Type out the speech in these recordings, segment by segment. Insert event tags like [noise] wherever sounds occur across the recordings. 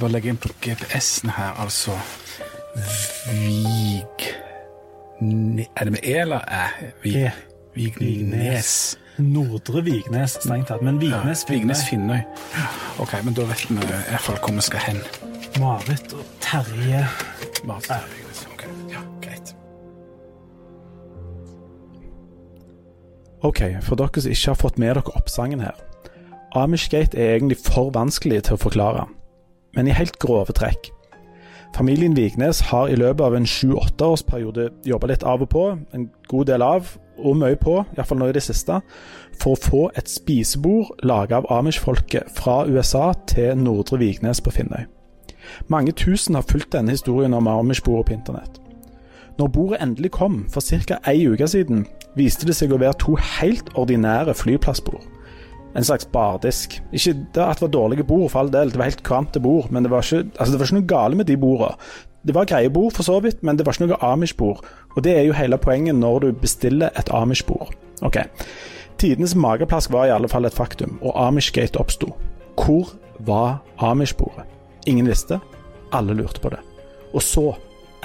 skal bare legge inn på GPS-en her, altså Vig... Er det med E eller Æ? Vig, E. Vignes. Nordre Vignes, strengt tatt. Men Vignes, Ja, Vignes Finnøy. Ok, men da vet vi i hvert fall hvor vi skal hen. Marit og Terje. Marit og Vignes. Ok, ja, greit. Ok, for dere som ikke har fått med dere oppsangen her. Amishgate er egentlig for vanskelig til å forklare, men i helt grove trekk. Familien Vignes har i løpet av en sju-åtteårsperiode jobba litt av og på, en god del av, og mye på, iallfall nå i det siste, for å få et spisebord laga av amish-folket fra USA til Nordre Vignes på Finnøy. Mange tusen har fulgt denne historien om amish-bordet på internett. Når bordet endelig kom, for ca. ei uke siden, viste det seg å være to helt ordinære flyplassbord. En slags bardisk. Ikke at det var dårlige bord, for all del, det var helt kvante bord, men det var ikke, altså det var ikke noe gale med de bordene. Det var greie bord, for så vidt, men det var ikke noe Amish-bord. Og det er jo hele poenget når du bestiller et Amish-bord. Ok. Tidenes mageplask var i alle fall et faktum, og Amish-gate oppsto. Hvor var Amish-bordet? Ingen visste. Alle lurte på det. Og så,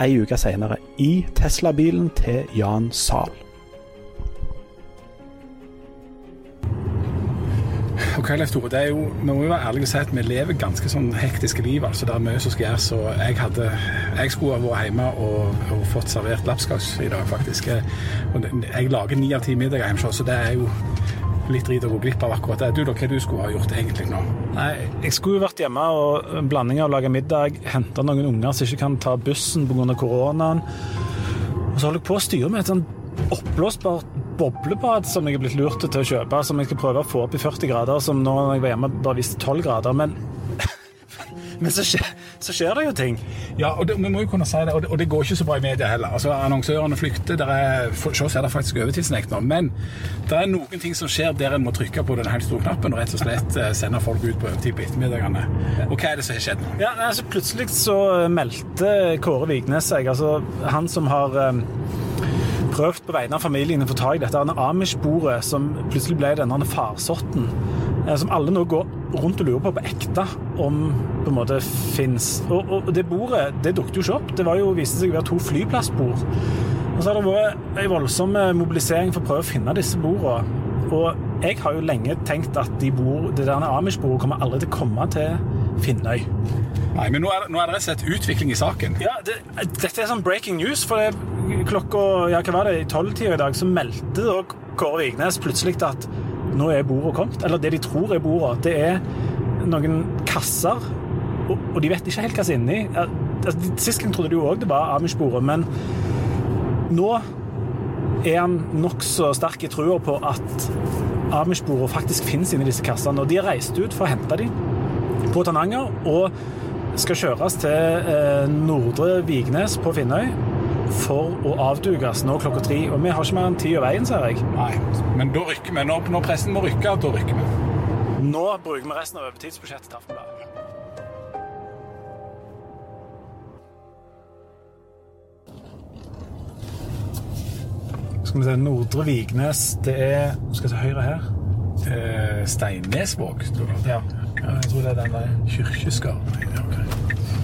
ei uke seinere, i Tesla-bilen til Jan Zahl. Ok, Leif Tore, det er jo, vi må jo være ærlige og si at vi lever ganske sånn hektiske liv. altså Det er mye som skal gjøres. og Jeg, hadde, jeg skulle vært hjemme og, og fått servert lapskaus i dag, faktisk. Jeg, og jeg lager ni av ti middager hjemme, så det er jo litt drit å gå glipp av akkurat det. Du da, hva du skulle ha gjort egentlig nå? Nei, jeg skulle jo vært hjemme og en blanding av å lage middag, hente noen unger som ikke kan ta bussen pga. koronaen. Og så holder jeg på å styre med et sånn oppblåsbart boblebad som jeg er blitt lurt til å kjøpe, som jeg skal prøve å få opp i 40 grader, som nå når jeg var hjemme bare viste 12 grader. Men, [laughs] men så, skjer, så skjer det jo ting. Ja, og det, vi må jo kunne si det, og det, og det går ikke så bra i media heller. Altså, Annonsørene flykter, der er, for så er det faktisk overtidsnekt nå, men det er noen ting som skjer der en må trykke på den helt store knappen og rett og slett eh, sende folk ut på overtid på ettermiddagene. Og hva er det som har skjedd? Ja, altså Plutselig så meldte Kåre Vignes seg, altså han som har eh, prøvd på vegne av familien å få tak i dette Amish-bordet, som plutselig ble denne farsotten, eh, som alle nå går rundt og lurer på på ekte om på en måte fins. Og, og det bordet det dukket jo ikke opp. Det var jo, viste seg å være to flyplassbord. Og så har det vært en voldsom eh, mobilisering for å prøve å finne disse bordene. Og jeg har jo lenge tenkt at de bor, det der Amish-bordet kommer aldri til å komme til Finnøy. Nei, men nå er, det- nå er det rett og slett utvikling i saken. Ja, det, dette er sånn breaking news, for det, klokka ja, hva var det, i tolvtida i dag så meldte da Kåre Vignes plutselig at nå er bordet kommet. Eller det de tror er bordet. Det er noen kasser, og, og de vet ikke helt hva som er inni. Altså, Sist gang trodde de jo òg det var Amish-bordet, men nå er han nokså sterk i trua på at Amish-bordet faktisk finnes inni disse kassene. Og de har reist ut for å hente dem på Tananger og skal kjøres til eh, Nordre Vignes på Finnøy for å avdukes nå klokka tre. Og vi har ikke mer enn tid og veien, ser jeg. Nei, men da rykker vi. Når, når pressen må rykke, da rykker vi. Nå bruker vi resten av overtidsbudsjettet til Aftenbladet. Skal vi se, Nordre Vignes, det er Skal jeg se høyre her? Eh, Steinnesvåg, tror det. Ja, jeg tror det er den veien. Kirkeskar.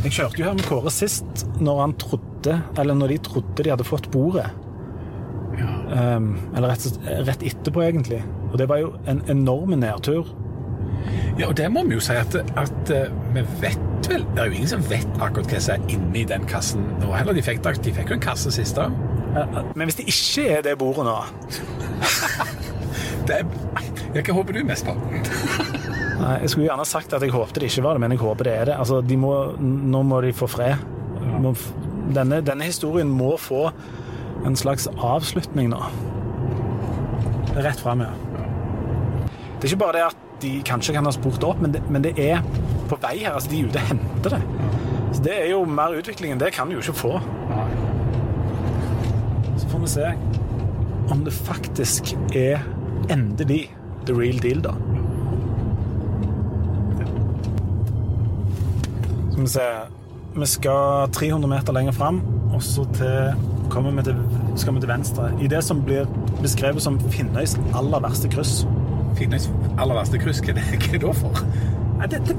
Jeg kjørte jo her med Kåre sist, når han trodde, eller når de trodde de hadde fått bordet. Ja. Um, eller rett, rett etterpå, egentlig. Og det var jo en enorm nedtur. Ja, og det må vi jo si at, at eh, vi vet vel Det er jo ingen som vet akkurat hva som er inni den kassen nå heller. De fikk, de fikk jo en kasse sist. Eh, Men hvis det ikke er det bordet nå [laughs] Det er, ja, hva håper du mest på? [laughs] Nei, Jeg skulle gjerne sagt at jeg håpte det ikke var det, men jeg håper det er det. Altså, de må, Nå må de få fred. Må f- Denne, denne historien må få en slags avslutning nå. Rett fram, ja. Det er ikke bare det at de kanskje kan ha spurt opp, men det, men det er på vei her. altså De er ute og henter det. Så Det er jo mer utvikling enn det kan vi jo ikke få. Så får vi se om det faktisk er endelig the real deal, da. Skal vi se Vi skal 300 meter lenger fram, og så til, kommer vi til, skal vi til venstre. I det som blir beskrevet som Finnøys aller verste kryss. Finnøys aller verste kryss, hva er det hva er det da for? Nei, det, det,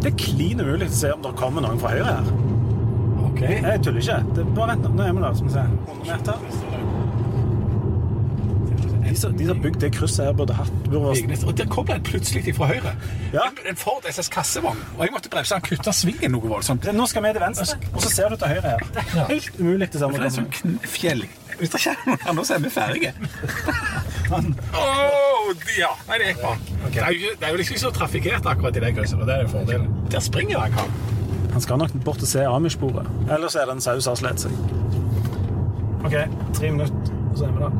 Det er klin umulig å se om det kommer noen fra høyre her. Ok. Jeg tuller ikke. Det, bare vent, nå er vi der. Skal vi se. 100 meter. Som har bygd det krysset her, burde hatt burde vært-. Og der kom den plutselig fra høyre. Ja. En, en Ford SS kassevogn. Og jeg måtte bremse. Han kutta svingen noe voldsomt. Nå skal vi til venstre, og så ser du til høyre her. Det er helt umulig til samme For det er sånn kommer. fjell. Hvis det ikke er noen andre, så er vi ferdige. [laughs] Åh, ja. Nei, det gikk bra. Det, er jo, ikke- det er jo liksom ikke så trafikkert akkurat i det krysset. Det er jo fordelen. Der springer han, kan Han skal nok bort og se Amish-sporet. Ellers er det en sau som har slitt seg. OK, tre minutter, så er vi der.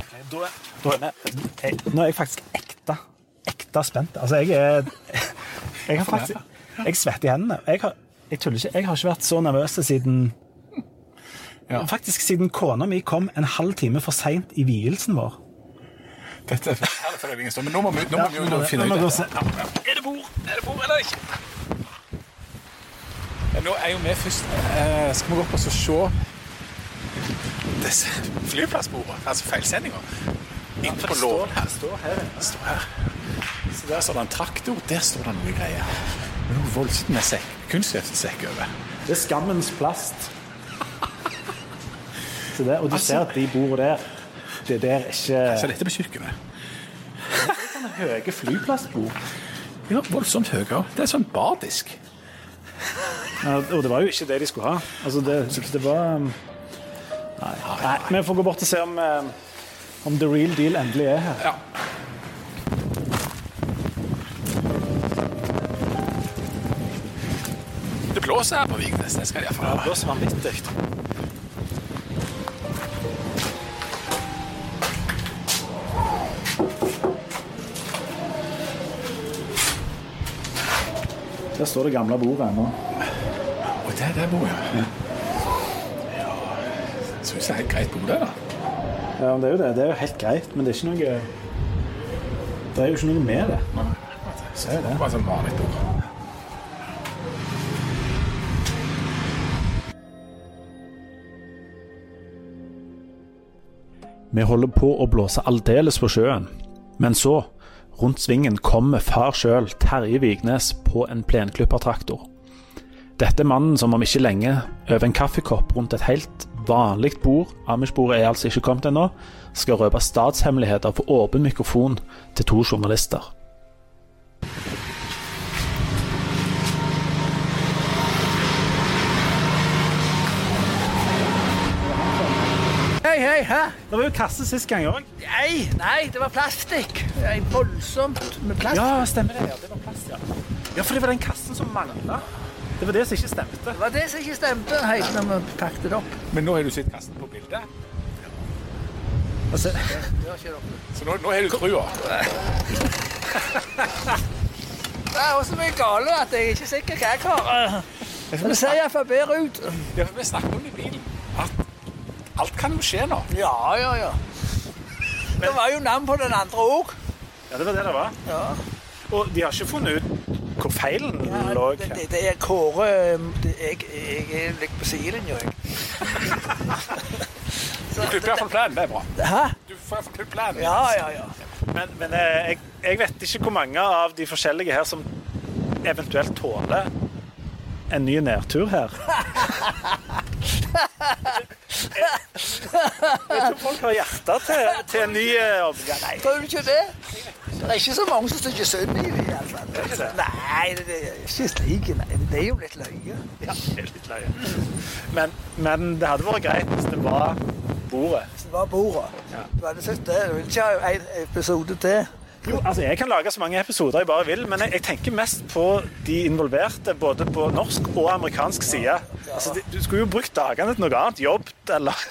Ok, Da da er vi jeg, Nå er jeg faktisk ekte, ekte spent. Altså, jeg er Jeg har faktisk Jeg svetter i hendene. Jeg, har, jeg tuller ikke. Jeg har ikke vært så nervøs siden Ja. Faktisk siden kona mi kom en halv time for seint i vielsen vår. Dette er herlig for ingen stund, men nå må vi, nå må vi finne Nå må ut vi gå det. og se. Ja, ja. Er det bord? Er det bord eller ikke? Ja, nå er jo vi først eh, Skal vi gå opp og så se disse flyplassbordene, altså feilsendinger, inne på låven her. Står her. Står her. Så der står det en traktor, der står det noe greier. Er Noe voldsomt med sekk, kunstgjødselsekk over. Det er skammens plast. Så det, og du Altså- ser at de bor der. Det der er Så ikke dette på kjøkkenet. høye flyplassbord. Ja, voldsomt høye. Det er sånn bardisk. Ja, og det var jo ikke det de skulle ha. Altså, det, det var um, Nei. Nei. Vi får gå bort og se om, um, om the real deal endelig er her. Ja. Det blåser her på Vignes, det skal de iallfall Det blåser vanvittig. Der står det gamle bordet ennå. Og det er der bor jeg. Ja, Det er helt greit på det, da. Ja, det er jo det. Det er jo helt greit, men det er ikke noe Det er jo ikke noe med det. Nei, det. er Bare sånn vanlig ord. Vi holder på å blåse aldeles på sjøen, men så, rundt svingen, kommer far sjøl, Terje Vignes, på en plenklippertraktor. Dette er mannen som om ikke lenge, over en kaffekopp rundt et helt vanlig bord, Amish-bordet er altså ikke kommet ennå, skal røpe statshemmeligheter på åpen mikrofon til to journalister. Hei, hei, hæ? Det var jo kasse sist gang òg. Nei, nei, det var plastikk. Voldsomt med plast. Ja, stemmer det. Ja, det var plast, ja. ja, for det var den kassen som mangla. Det var det som ikke stemte. Det var det som ikke stemte helt når vi pakket det opp. Men nå har du sett kassen på bildet, Altså, Det ikke dere. så nå, nå har du trua. [laughs] Det er også mye gale at jeg er ikke sikker hva jeg har. Men det ser iallfall bedre ut. Ja, for vi snakket om i bilen, at alt kan jo skje nå. Ja, ja, ja. Det var jo navn på den andre òg. ja, det var det det var. Ja. Og de har ikke funnet ut hvor feilen lå. det, det, det er Kåre det, jeg, jeg er litt på sidelinja, jeg. Så [laughs] Du klipper iallfall planen, det er bra. Hæ? Du får iallfall klippet planen. Ja, ja, ja. Men, men eh, jeg, jeg vet ikke hvor mange av de forskjellige her som eventuelt tåler en ny nedtur her. [laughs] Jeg tror folk har hjerte til, til en ny eh. Nei, Tror du ikke det? Det er ikke så mange som syns synd i det. iallfall. ikke? Nei, det det er ikke slik. Nei, det er jo litt løye. ja, det er litt løye. Men, men det hadde vært greit hvis det var bordet. Hvis Det var bordet. Du hadde sett det. Du vil ikke ha en episode til. Jo, altså Jeg kan lage så mange episoder jeg bare vil, men jeg, jeg tenker mest på de involverte, både på norsk og amerikansk side. Altså, de, Du skulle jo brukt dagene til noe annet. Jobbet eller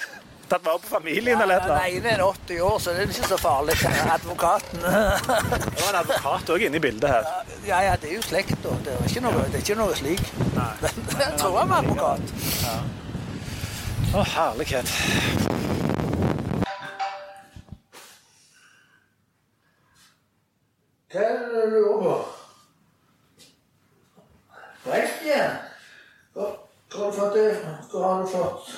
tatt vare på familien eller et Den eller annet. ene er 80 år, så det er ikke så farlig. [laughs] Advokaten. [laughs] Det var en advokat òg inne i bildet her. Ja, ja, det er jo slekt, da. Det er ikke noe, det er ikke noe slik. [laughs] Men jeg tror han var advokat. Å, herlighet. Hva er det du lurer på? Hva hva har du fått det? Hva har du fått?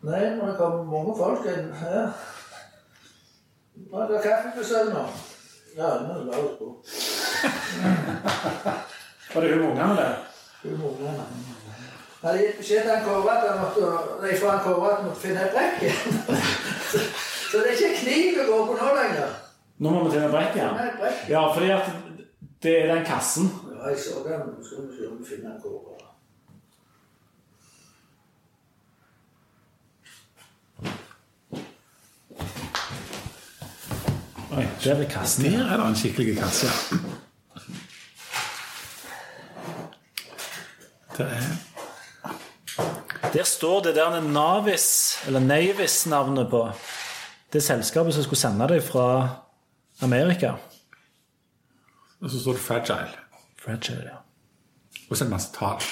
Nei, men det kommer mange folk inn her. Nå er det kaffebesøk nå. Ja, nå det lavt på. [laughs] Var det hun ungene det? Hun ungene. Jeg hadde gitt beskjed til Kåre at han måtte, nei, fra han Kåre at han måtte finne et brekk igjen. Så, [laughs] så det er ikke kniv å gå på nå lenger. Nå må vi finne et brekk igjen. Ja, fordi at det er den kassen. Ja, jeg så den. Nå skal vi se om vi finner en Kåre. Oi, der er kassen. Der er det en skikkelig kasse. ja. Det er Der står det der Navis, eller Navis-navnet på det selskapet som skulle sende deg fra Amerika. Og så står det 'fragile'. Fragile, ja. Og så er det masse tall.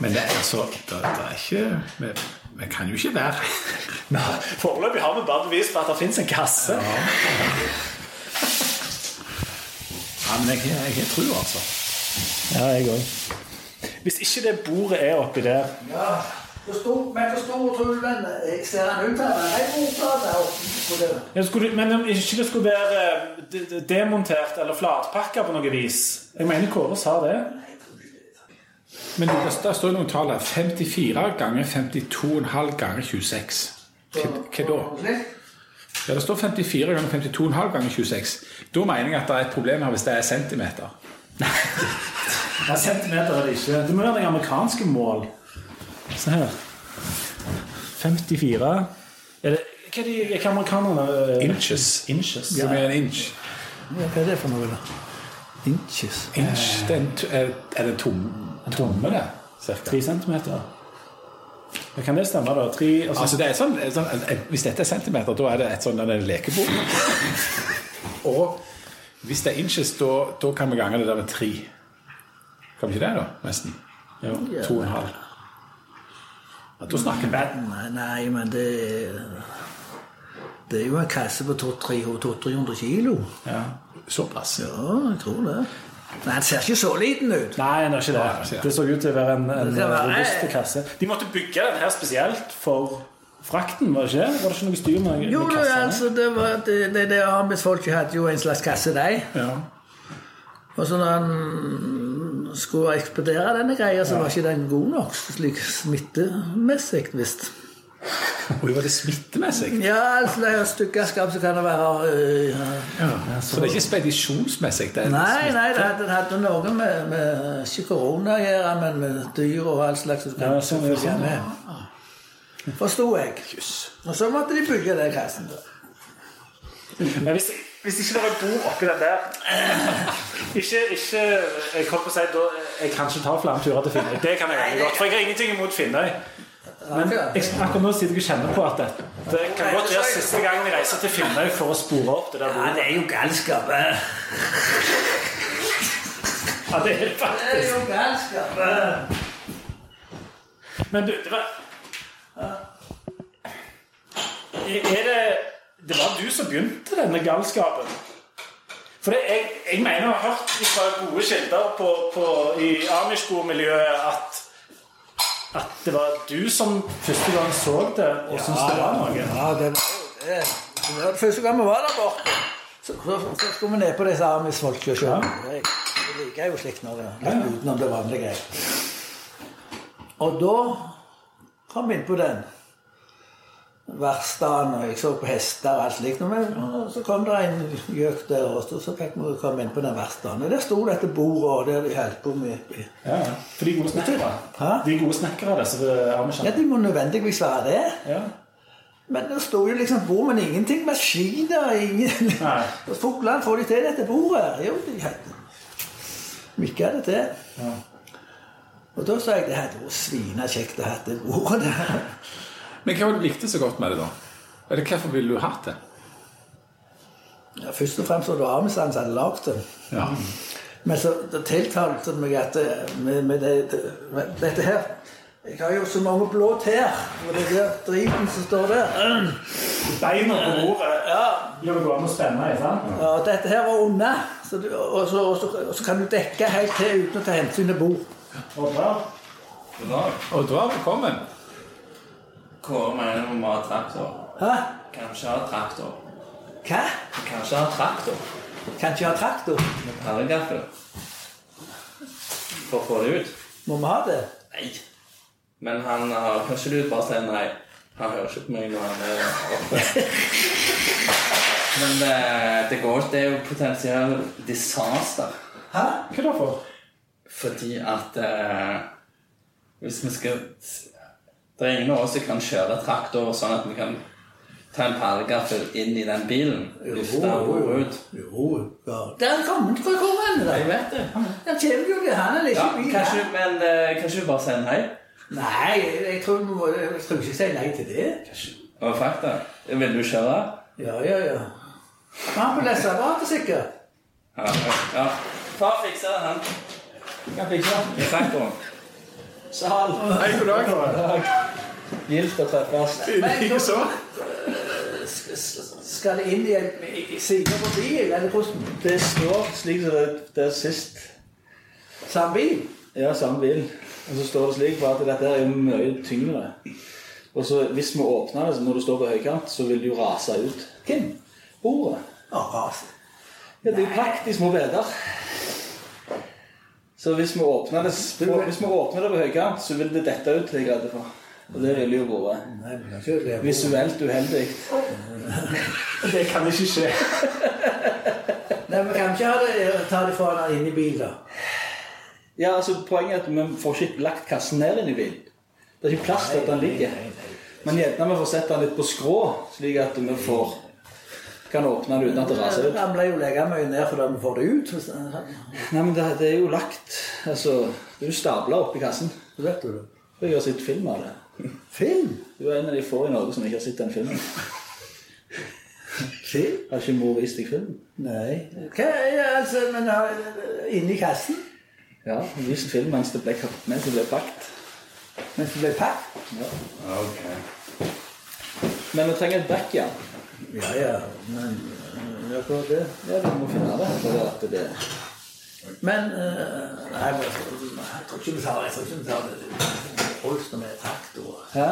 Men det er altså det, det er ikke vi, vi kan jo ikke være her. Foreløpig har vi bare bevis på at det fins en kasse. Ja, men jeg, har tror altså Ja, jeg òg. Hvis ikke det bordet er oppi der Ja. Hvor men hvor stor tror den Jeg Ser den ut her? jeg bordplate er oppe på. Ja, Men om ikke det skulle være eh, de- de- demontert eller flatpakka på noe vis Jeg mener Kåre sa det. Men det, der står noen tall her. 54 ganger 52,5 ganger 26. Hva, hva da? Ja, Det står 54 ganger 52,5 ganger 26. Da mener jeg at det er et problem her hvis det er centimeter. [laughs] Ja, centimeter er det ikke. Det må være det amerikanske mål. Se her. 54 er det, Hva er de hva er amerikanerne eh, Inches. Inches. Som er en inch. Ja, hva er det for noe, da? Inches. Inch, det er, en, er, er det tom, tomme, det? Cirka. 3 centimeter. Ja, Kan det stemme, da? Tre, altså, Altså det er sånn, sånn Hvis dette er centimeter, da er det et sånn En lekebord. [laughs] Og hvis det er inches, da, da kan vi gange det der med tre. Kan vi ikke det, da? Nesten. jo. To og en halv. Ja, da snakker vi. Nei, nei, men det Det er jo en kasse på 200-300 kilo. Ja, såpass. Ja, jeg tror det. Men han ser ikke så liten ut. Nei, det er ikke det. ja. Det så ut til å være en, en robust kasse. De måtte bygge den her spesielt for frakten, var det ikke? Var det ikke noe styr med, med Jo, det, kassene? altså, det var det, det, det arbeidsfolket hadde jo en slags kasse, de. Ja. Og så når han skulle ekspedere denne greia, så var ikke den god nok slik smittemessig, visst. Oi, var det smittemessig? Ja, altså det er stygge skap, så kan det være øh, ja. Ja, Så det er ikke spedisjonsmessig? Det er Nei, nei, det hadde, det hadde noe med, med ikke korona å gjøre, men med dyr og all slags som Ja, sånn, ja, sånn. med. Forsto jeg. Og så måtte de bygge den kassen. da. Men hvis, hvis ikke det var et bord oppi den der [laughs] Ikke, ikke Jeg holdt på å si da, Jeg kan ikke ta flere turer til Finnøy. Det kan jeg godt. For jeg har ingenting imot Finnøy. Men jeg, akkurat nå sitter jeg og kjenner på at det, det kan godt være siste gang vi reiser til Finnøy for å spore opp det der Ja, bordet. det er jo galskap. eh. Ja, det er Det er jo galskap. eh. Men du, det var Er det Det var du som begynte denne galskapen? For det, jeg, jeg mener jeg har hørt fra gode kilder på, på, i Amish-bomiljøet at at det var du som første gang så det og syntes det var noe. Ja, det var jo det. Det var det første gang vi var der borte. Så, så, så skulle vi ned på disse amisfolka og se. Jeg, jeg liker jo slikt når det er utenom det vanlige. Og da kom vi inn på den verkstedet, og jeg så på hester og alt slikt. Og så kom det en gjøk der, og så, fikk vi komme inn på den verkstedet. Og der sto dette bordet, der de holdt på med Ja. For de gode snekkere. De gode snekkere, disse Ja, de må nødvendigvis være det. Ja. Men det sto jo liksom bord, men ingenting maskiner. Ingen... [laughs] Fuglene får de til dette bordet. Jo, de hadde av det til. Ja. Og da sa jeg det hadde vært svinekjekt å ha det bordet der. Men hva var det du likte så godt med det, da? Eller hvorfor ville du hatt det? Ja, først og fremst var det Amisland som hadde lagd det. Ja. Men så det tiltalte meg at det- med, med det, det, med dette her Jeg har jo så mange blå tær. Og det der driten som står der Beina på bordet ja, gjør det an å spenne i, sant? Ja, og dette her var unna. Så du, og, så, og, så, og så kan du dekke helt til uten å ta hensyn til bord. Og da, Og da er velkommen. Kåre mener vi må ha traktor. Hæ? Hæ? Kanskje ha traktor. Hva? Kanskje ha traktor Kan ikke ha traktor? med perlegaffel. For å få det ut. Må vi ha det? Nei. Men han har kanskje du bare sier nei. Han hører ikke på meg når han er oppe. Men det, det, går, ikke. det er jo potensielt disaster. Hæ? Hva da for? Fordi at eh, Hvis vi skal Det er ingen av oss som kan kjøre traktor sånn at vi kan ta en pallegaffel inn i den bilen. Løfte den ut. Jo, ja. Der kommer han. Hvor kommer han? Jeg vet det. Den kommer jo ikke han eller Ja, ikke bil. kanskje, men uh, kanskje du bare sier nei? Nei, jeg, jeg, tror, jeg tror ikke si nei til det. Kanskje. Og fakta. Vil du kjøre? Ja, ja, ja. Han på leseapparatet sikkert. Ja. ja. Far fikser det, han. Kan fikse det. I traktoren. Sal. Hei, god dag. Gildt å treffes. S- Skal det inn i, en- side i på bil, eller hvordan? Det står slik som det, det er sist. Samme bil? Ja, samme bil. Og så står det slik for at dette er jo mye tyngre. Og så hvis vi åpner det når du står på høykant, så vil det jo rase ut. Hvem? Bordet. Å, rase. Ja, det er jo praktisk små beder. Så hvis vi åpner det, på, hvis vi åpner det på høykant, så vil det dette ut til jeg er redd for. Og det ville jo vært visuelt uheldig. [laughs] Det kan ikke skje. Nei, men kan ikke ha det, ta det fra han inn i bil, da? Ja, altså Poenget er at vi får ikke lagt kassen ned inn i bilen. Det er ikke plass til at den ligger. Men gjerne vi får sette den litt på skrå, slik at vi får kan åpne den uten at det raser ut. Han ble jo legget mye ned fordi vi får det ut. Nei, men det, det er jo lagt altså, Det er jo stabla oppi kassen. Det vet du. Og Jeg har sett film av det. Film? Du er en av de få i Norge som ikke har sett den filmen. Film? Har ikke mor vist deg film? Nei. Er altså, men inni kassen? Ja, hun viste film mens det ble, mens det ble pakket. Mens det ble pakket? Ok. Men vi trenger et back igjen. Ja, ja. Men ja, det? Ja, vi må finne det. For at det Men uh, Nei, jeg tror ikke vi tar, jeg tror når vi er traktorer. Hæ?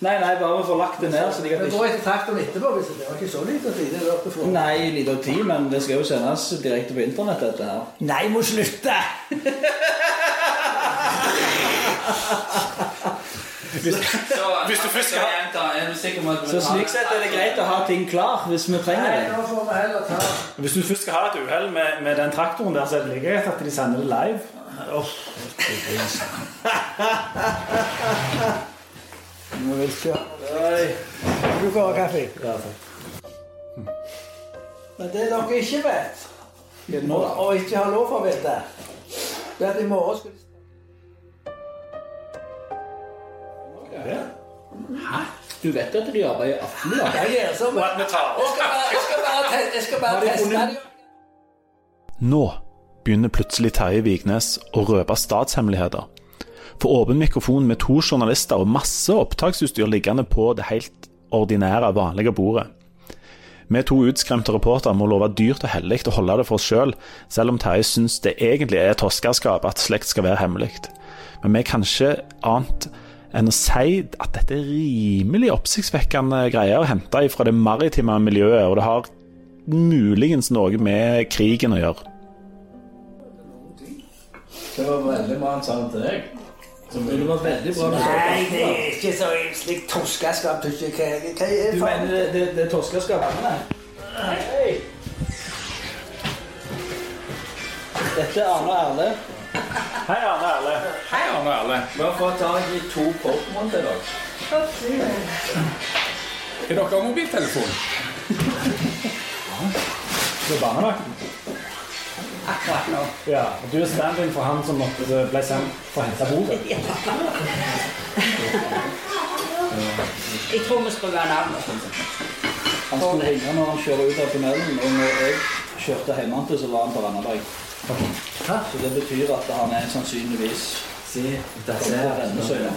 Nei, nei, bare vi får lagt det ned. at Vi det går ikke... etter traktoren etterpå. hvis Det var ikke så lite tid. det var på Nei, liten tid, men det skal jo sendes direkte på internett, dette her. Nei, må slutte! [laughs] Så, Hvis du først skal- ha Så slik sett er det greit å ha ting klar hvis vi trenger det. Hvis du først skal ha et uhell med, med den traktoren der, så er det like greit at de sender det live. [laughs] Nå vil ikke. Du får ha kaffe. Men det dere ikke vet, og ikke har lov for å vite, det er at i morgen skal de Du vet at de arbeider i Aftenbladet? Jeg Jeg skal bare, jeg skal bare, teste det. Nå begynner plutselig Terje Vignes å røpe statshemmeligheter. For åpen mikrofon med to journalister og masse opptaksutstyr liggende på det helt ordinære, vanlige bordet. Vi to utskremte reportere må love dyrt og hellig å holde det for oss sjøl, selv, selv om Terje syns det egentlig er toskeskap at slekt skal være hemmelig. Men vi kan ikke annet enn å si at dette er rimelig oppsiktsvekkende greier å hente fra det maritime miljøet, og det har muligens noe med krigen å gjøre. Det var veldig bra han sa det til deg. Det var veldig bra Nei, det er ikke så slik toskeskap. du ikke hva, hva Du mener det, det, det er toskerskap? Hei. Dette er Arne og Erle. Hei, Arne Erle. Hei, Arne Erle. Vi har fått tak i to Pokémon til dere. Er dere mobiltelefon? Det er barnevakten? Akkurat nå. Ja. og Du er stand-in for han som måtte ble sendt for å hente bordet. [laughs] Jeg tror vi skal være navnet. Han skulle ringe når han kjører ut av tunnelen, og når jeg kjørte hjemme så var han på Randaberg. Så det betyr at han er sannsynligvis Se, er Rennesøy, da.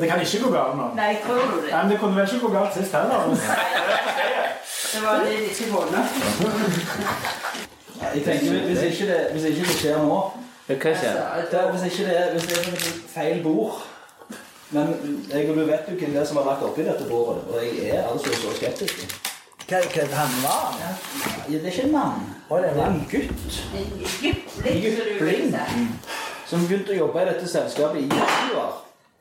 det kan ikke gå galt nå. Nei, tror du det? Nei, men Det kunne vel ikke gå galt sist heller. Det var det de ikke vunnet. Jeg tenker, hvis ikke, det, hvis ikke det skjer nå, Hva skjer? Er, hvis ikke det er, hvis det er feil bord Men jeg og du vet jo hvem det er som har lagt oppi dette bordet, og jeg er altså så skeptisk. Hva, hva han var? Ja, det er ikke en mann. Det er en gutt. en Blind. som begynte å jobbe i dette selskapet i 20 år.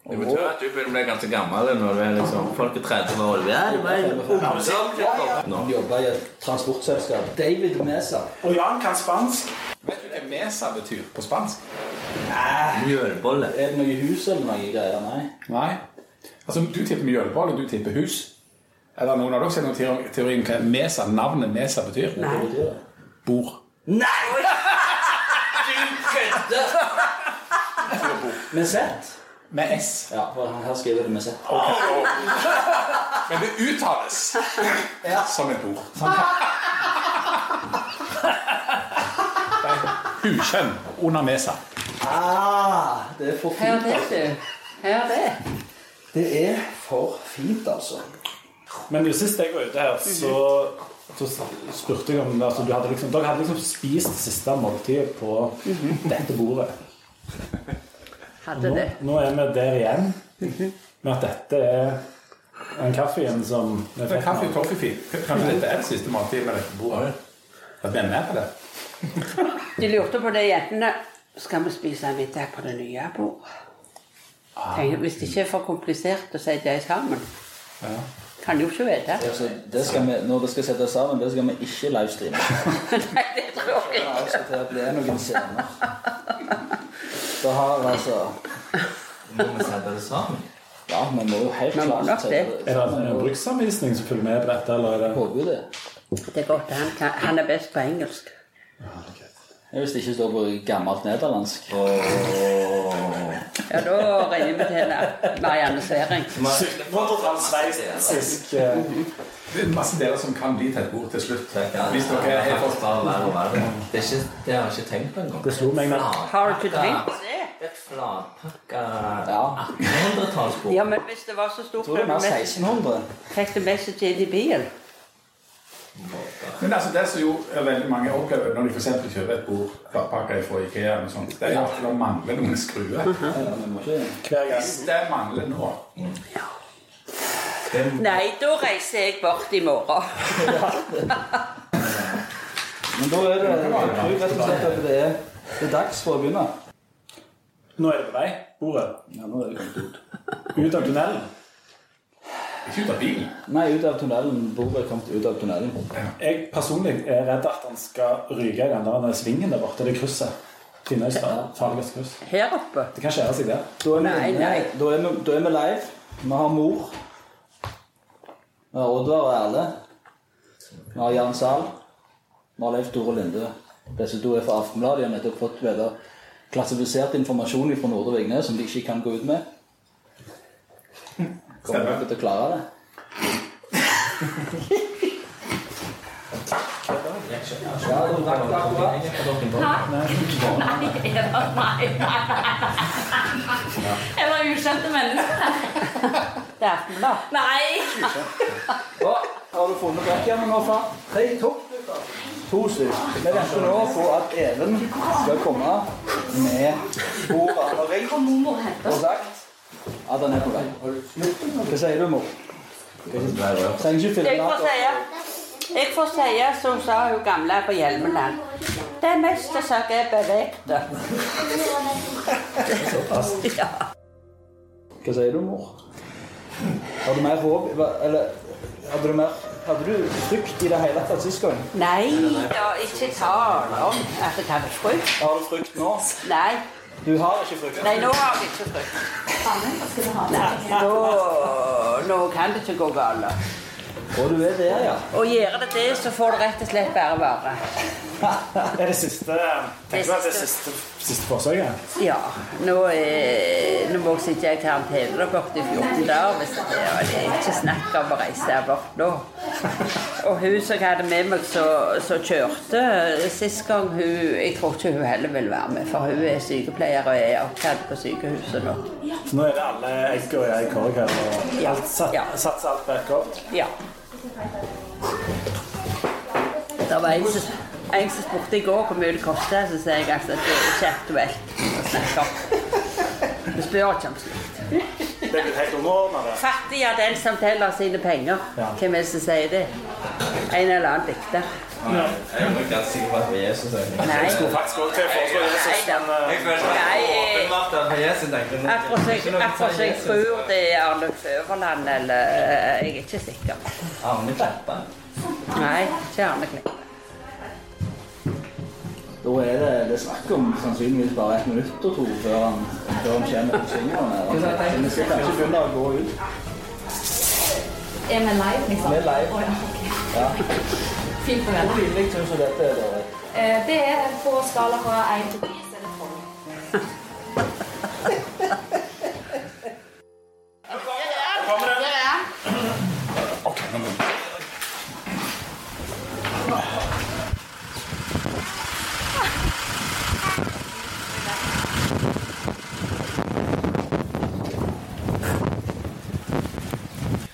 Det betyr at du begynner å bli ganske gammel når du er liksom, folk er 30 år. Ja, det var. Han jobba i et transportselskap. David Mesa. Og Jan kan spansk. Vet du hva mesa betyr på spansk? Mjølbolle. Er det noe hus eller noe greier? Nei. Nei. Altså, Du tipper mjølbolle, du tipper hus. Er det noen av dere som har noen teori- om hva mesa, navnet mesa betyr? Det? Bord. Nei! Du kødder! Med Z? Med S. Ja, for her skriver det med Z. Men det uttales som et bord. Det er Ukjønn under mesa. Ah, det er for fint, det, Her er det. Det er for fint, altså. Men sist jeg var ute her, så, så spurte jeg om altså, du hadde liksom, Dere hadde liksom spist det siste måltidet på dette bordet. Hadde Nå, det. nå er vi der igjen med at dette er den kaffen som vi Det er fikk kaffe og toffifee. Kanskje dette er det siste måltidet med dette bordet? At vi er med på det? [laughs] De lurte på det, jentene. Skal vi spise middag på det nye bordet? Tenk, Hvis det ikke er for komplisert å sette dem sammen. Kan jo ikke vite. Altså, det skal vi, når det skal settes sammen, det skal vi ikke livestreame. [laughs] Nei, det tror jeg ikke. skal til å bli noen scener. Det har altså Må vi sette det sammen? Ja, vi må jo helt klart sette det. det. Er det en bruksanvisning som følger med på dette, eller er det Håper jo det. Det er godt. Han, han er best på engelsk. Hvis det ikke står på gammelt nederlandsk. Ja, da ringer vi til Marianne Svering. 1700-talls sveitsisk Det er masse deler som kan bli til et bord til slutt. Hvis dere er helt bare verre og verre. Det, det har jeg ikke tenkt på engang. Det slo meg med Har du ikke tenkt på det? Et flatpakka Ja. 1800-tallsbord. Ja, men hvis det var så stort, Tror du det var 1600. fikk du med seg inn i bilen. Men altså, det som jo veldig mange opplever når de eksempel kjøper et bord flatpakka fra Ikea, eller sånt, det er at det mangler noen skruer. Hvis det mangler nå Nei, da reiser jeg bort i morgen. [laughs] Men da er det jeg tror rett og slett at det er, det er dags for å begynne. Nå er det på vei, bordet. Ja, nå er det kommet ut. Ut av tunnelen. Ikke ut av bilen. Nei, ut av tunnelen. Bordet er kommet ut av tunnelen. Jeg personlig er redd at han skal ryke i den der svingen der borte, det krysset. Finnøystad. Farligste kryss. Her oppe. Det kan skjære seg der. Da er vi, Nei, nei. Da er vi, da er vi live. Vi har mor. Vi har Oddvar og Erle. Vi har Jan Zahl. Vi har Leif Tore Linde. Disse to er fra Aftenbladet. De har nettopp fått vite klassifisert informasjon fra Nordre Vingnes som de ikke kan gå ut med. Kommer dere til å klare det? Ja, da rakk det akkurat. Nei, nei, nei. Eller ukjente mennesker. Det er Aftenblad. Nei! Da har du funnet brekkjernet nå, far? Tre, to. To stykker. Vi venter nå på at Even skal komme med bordet. Han har ringt og sagt at den er på vei. Hva sier du, mor? Trenger ikke filme Jeg får si jeg får si som sa hun gamle på Hjelmeland. Det meste som er bevegte. Ja. Hva sier du, mor? Har du mer håp? Eller hadde du mer Hadde du frykt i det hele tatt sist gang? Nei da, ikke tale om at jeg hadde frykt. Har du frykt nå? Nei, Du har ikke frukt? nei, nå har jeg ikke frukt. Nå, nå kan det ikke gå galt. Og du er der, ja. Og gjør det det, så får du rett og slett bare være. [laughs] Er det siste Tenker du at det er siste, siste forsøket? Ja, nå, er, nå må jeg sitte i karantene da borte i 14 dager. Hvis det, er, det er ikke snakk om å reise bort nå. [laughs] Og hun som jeg hadde med meg som kjørte sist gang, hun, jeg tror ikke hun heller vil være med. For hun er sykepleier og er opptatt på sykehuset nå. Så nå er det alle egg og i korg her, og Ja. alt sat, Ja. satser alt back up? Ja. Det var en som, En som spurte i går hvor mye det koster, så sier jeg at det er ikke aktuelt å snakke om. Vi spør ikke om slikt. Det er helt underordna, det. Fattig er den som teller sine penger. Hvem er det som sier det? En eller annen dikter. Jeg er ikke sikker på at det var Jesus. jeg. Nei. Faktisk også til å foreslå Jesus, men eh, Jeg føler Nei, eh, åpenbart at Jesus, tenkte jeg. Akkurat jeg, tror det er Arne Førerland, eller eh, Jeg er ikke sikker. Arne Kleppa. Nei, ikke Arne Kleppe. Da er det, det er snakk om sannsynligvis bare et minutt og to før han, før han kommer på svingene. Vi skal kanskje begynne å gå ut. Er vi live, liksom? Vi er live. Ja. Fint å Hvor pinlig syns du dette er? Eh, Det er på skala fra 1 til 10, så er det 12. [laughs]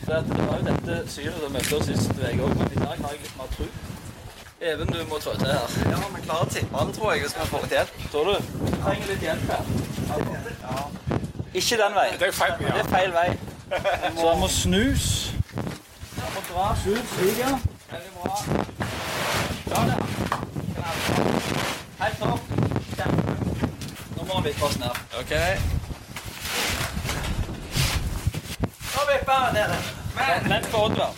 Så at det var jo dette synet som møtte oss sist uke òg, men i dag har jeg litt mer tro. Må trå til her. Ja, vi klarer å tippe den, tror jeg, hvis vi får litt hjelp. Tror du? Vi trenger litt hjelp her. Ikke den veien. Det er feil, feil. Det er feil vei. [laughs] Så han må snus. Han må dras ut slik, ja. Veldig bra. Ja. Helt opp. Kjempe. Nå må han vippe oss ned. Ok. Nå vipper han ned. Vent på Oddvar.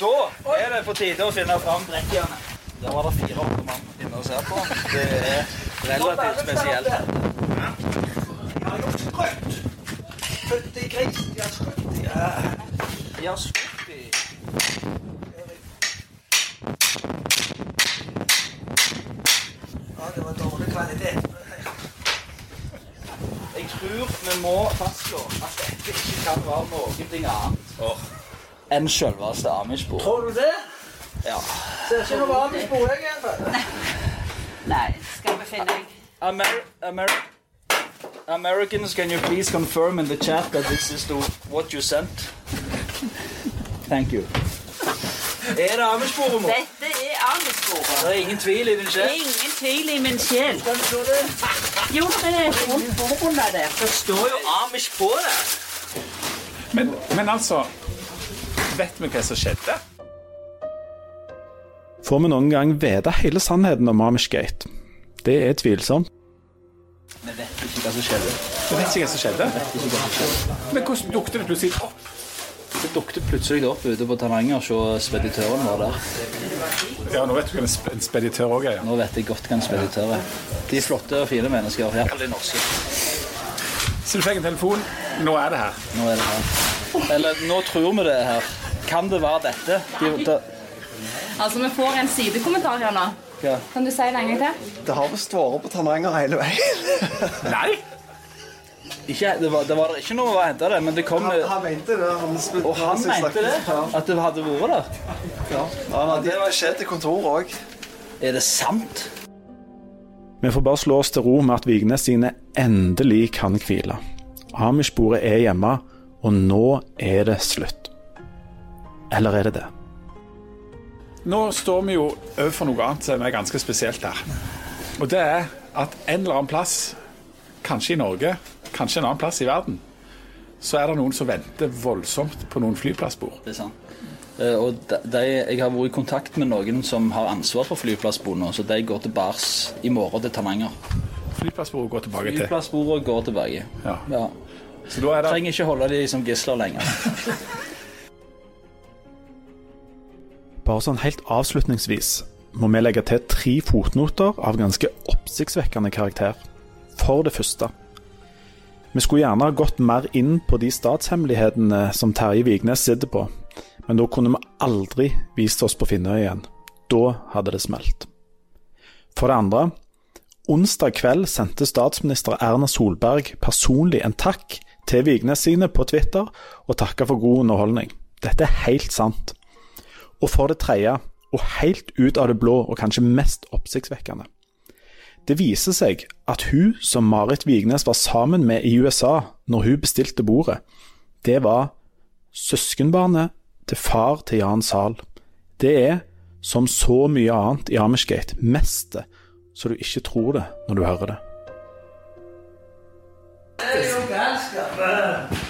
Da er det på tide å finne fram brekkjerne. Der var det fire åtte mann inne og ser på. Det er relativt spesielt. Jeg har gjort sprøtt. Født i gris. De har skutt i De har skutt i Ja, det var dårlig kvalitet. Jeg tror vi må fastslå at dette ikke kan være noe annet enn selveste Amish-bord. Tror du det? Ja. Ser ikke noe jeg, i hvert fall. Nei, skal vi finne Amer Amer Americans, can you please confirm in the chat that this is the, what you sent? Thank you. Er det Amish-bordet. Dette er Amish-bordet. Det er ingen tvil i din sjel. Ingen tvil i min sjel. Jo, det er forbundet der. Det står jo Amish på det. Men, men altså Vet vi hva som skjedde? Får vi noen gang vite hele sannheten om Amishgate? Det er tvilsomt. Vi vet ikke hva som skjedde. Vi vet ikke hva som skjedde? Men hvordan dukket det plutselig opp? Det dukket plutselig opp ute på Tananger, så speditøren var der. Ja, nå vet du hva en sp- en speditør òg er. ja. Nå vet jeg godt hva en speditør er. De er flotte og fine mennesker, Ja. de norske. Så du fikk en telefon. Nå er det her. Nå er det her. Eller nå tror vi det er her. Kan det være dette? De, da, Altså, vi får en sidekommentar her nå. ja. Kan du si det en gang til? Det har visst vært på Tananger hele veien. [laughs] Nei! ikke, det, var, det var ikke noe å hente det, men det kom Han, han mente det. Han, spil- Og han han mente det? At det hadde vært der? Ja. Han hadde beskjed til kontoret òg. Er det sant? Vi får bare slå oss til ro med at Vignes sine endelig kan hvile. Amish-bordet er hjemme, og nå er det slutt. Eller er det det? Nå står vi jo overfor noe annet som er ganske spesielt her. Og det er at en eller annen plass, kanskje i Norge, kanskje en annen plass i verden, så er det noen som venter voldsomt på noen flyplassbord. Det er sant. Eh, Og de, jeg har vært i kontakt med noen som har ansvar for flyplassbordene, så de går til bars i morgen til Tananger. Flyplassbord går tilbake til. Flyplassbordet går tilbake. Ja. Ja. Så da er det Trenger ikke holde de som gisler lenger. [laughs] Bare sånn helt avslutningsvis må vi legge til tre fotnoter av ganske oppsiktsvekkende karakter. For det første. Vi skulle gjerne ha gått mer inn på de statshemmelighetene som Terje Vignes sitter på, men da kunne vi aldri vist oss på Finnøy igjen. Da hadde det smelt. For det andre. Onsdag kveld sendte statsminister Erna Solberg personlig en takk til Vignes sine på Twitter, og takka for god underholdning. Dette er helt sant. Og for det tredje, og helt ut av det blå, og kanskje mest oppsiktsvekkende. Det viser seg at hun som Marit Vignes var sammen med i USA når hun bestilte bordet, det var søskenbarnet til far til Jan Zahl. Det er, som så mye annet i Amishgate, mestet, så du ikke tror det når du hører det. Det er jo galskap.